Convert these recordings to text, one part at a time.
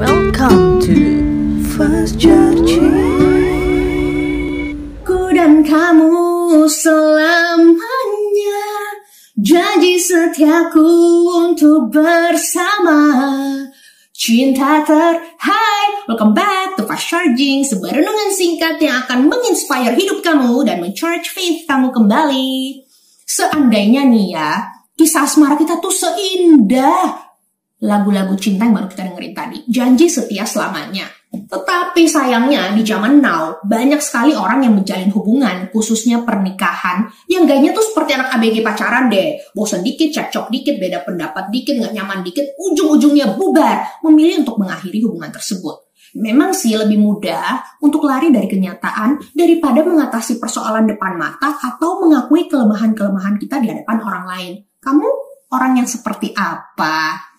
Welcome to First Judge. Ku dan kamu selamanya Janji setiaku untuk bersama Cinta terhai Welcome back to Fast Charging Sebuah renungan singkat yang akan menginspire hidup kamu Dan mencharge faith kamu kembali Seandainya nih ya Kisah asmara kita tuh seindah lagu-lagu cinta yang baru kita dengerin tadi. Janji setia selamanya. Tetapi sayangnya di zaman now, banyak sekali orang yang menjalin hubungan, khususnya pernikahan, yang gayanya tuh seperti anak ABG pacaran deh. Bosan dikit, cekcok dikit, beda pendapat dikit, nggak nyaman dikit, ujung-ujungnya bubar. Memilih untuk mengakhiri hubungan tersebut. Memang sih lebih mudah untuk lari dari kenyataan daripada mengatasi persoalan depan mata atau mengakui kelemahan-kelemahan kita di hadapan orang lain. Kamu orang yang seperti apa?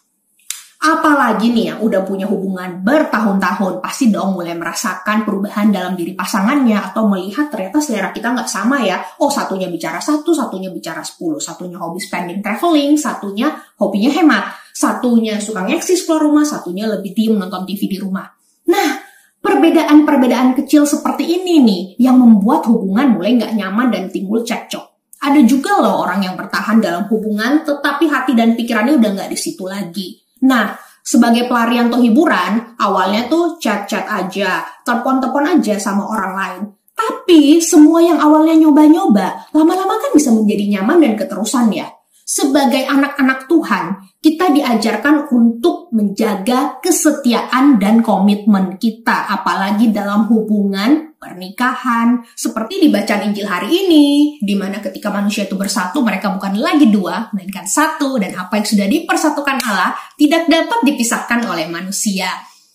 Apalagi nih yang udah punya hubungan bertahun-tahun, pasti dong mulai merasakan perubahan dalam diri pasangannya atau melihat ternyata selera kita nggak sama ya. Oh satunya bicara satu, satunya bicara sepuluh, satunya hobi spending traveling, satunya hobinya hemat, satunya suka ngeksis keluar rumah, satunya lebih diem nonton TV di rumah. Nah, perbedaan-perbedaan kecil seperti ini nih yang membuat hubungan mulai nggak nyaman dan timbul cekcok. Ada juga loh orang yang bertahan dalam hubungan tetapi hati dan pikirannya udah nggak di situ lagi Nah, sebagai pelarian atau hiburan, awalnya tuh chat-chat aja, telepon-telepon aja sama orang lain. Tapi semua yang awalnya nyoba-nyoba, lama-lama kan bisa menjadi nyaman dan keterusan ya. Sebagai anak-anak Tuhan, kita diajarkan untuk menjaga kesetiaan dan komitmen kita, apalagi dalam hubungan pernikahan. Seperti di bacaan Injil hari ini, di mana ketika manusia itu bersatu, mereka bukan lagi dua, melainkan satu, dan apa yang sudah dipersatukan Allah tidak dapat dipisahkan oleh manusia.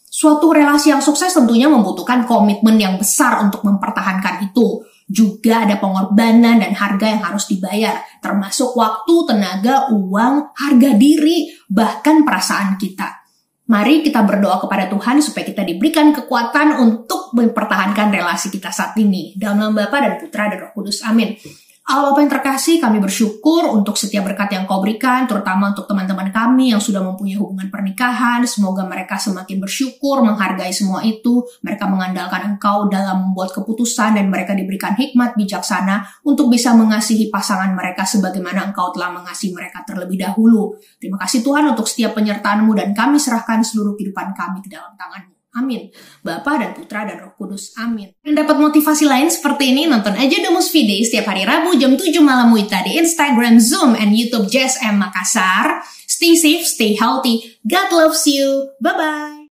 Suatu relasi yang sukses tentunya membutuhkan komitmen yang besar untuk mempertahankan itu juga ada pengorbanan dan harga yang harus dibayar, termasuk waktu, tenaga, uang, harga diri, bahkan perasaan kita. Mari kita berdoa kepada Tuhan supaya kita diberikan kekuatan untuk mempertahankan relasi kita saat ini. Dalam nama Bapa dan Putra dan Roh Kudus. Amin. Allah Bapa yang terkasih, kami bersyukur untuk setiap berkat yang kau berikan, terutama untuk teman-teman kami yang sudah mempunyai hubungan pernikahan. Semoga mereka semakin bersyukur, menghargai semua itu. Mereka mengandalkan engkau dalam membuat keputusan dan mereka diberikan hikmat bijaksana untuk bisa mengasihi pasangan mereka sebagaimana engkau telah mengasihi mereka terlebih dahulu. Terima kasih Tuhan untuk setiap penyertaanmu dan kami serahkan seluruh kehidupan kami ke dalam tanganmu. Amin. Bapa dan Putra dan Roh Kudus. Amin. Dan dapat motivasi lain seperti ini, nonton aja The Movie Day setiap hari Rabu jam 7 malam WITA di Instagram, Zoom, and YouTube JSM Makassar. Stay safe, stay healthy. God loves you. Bye-bye.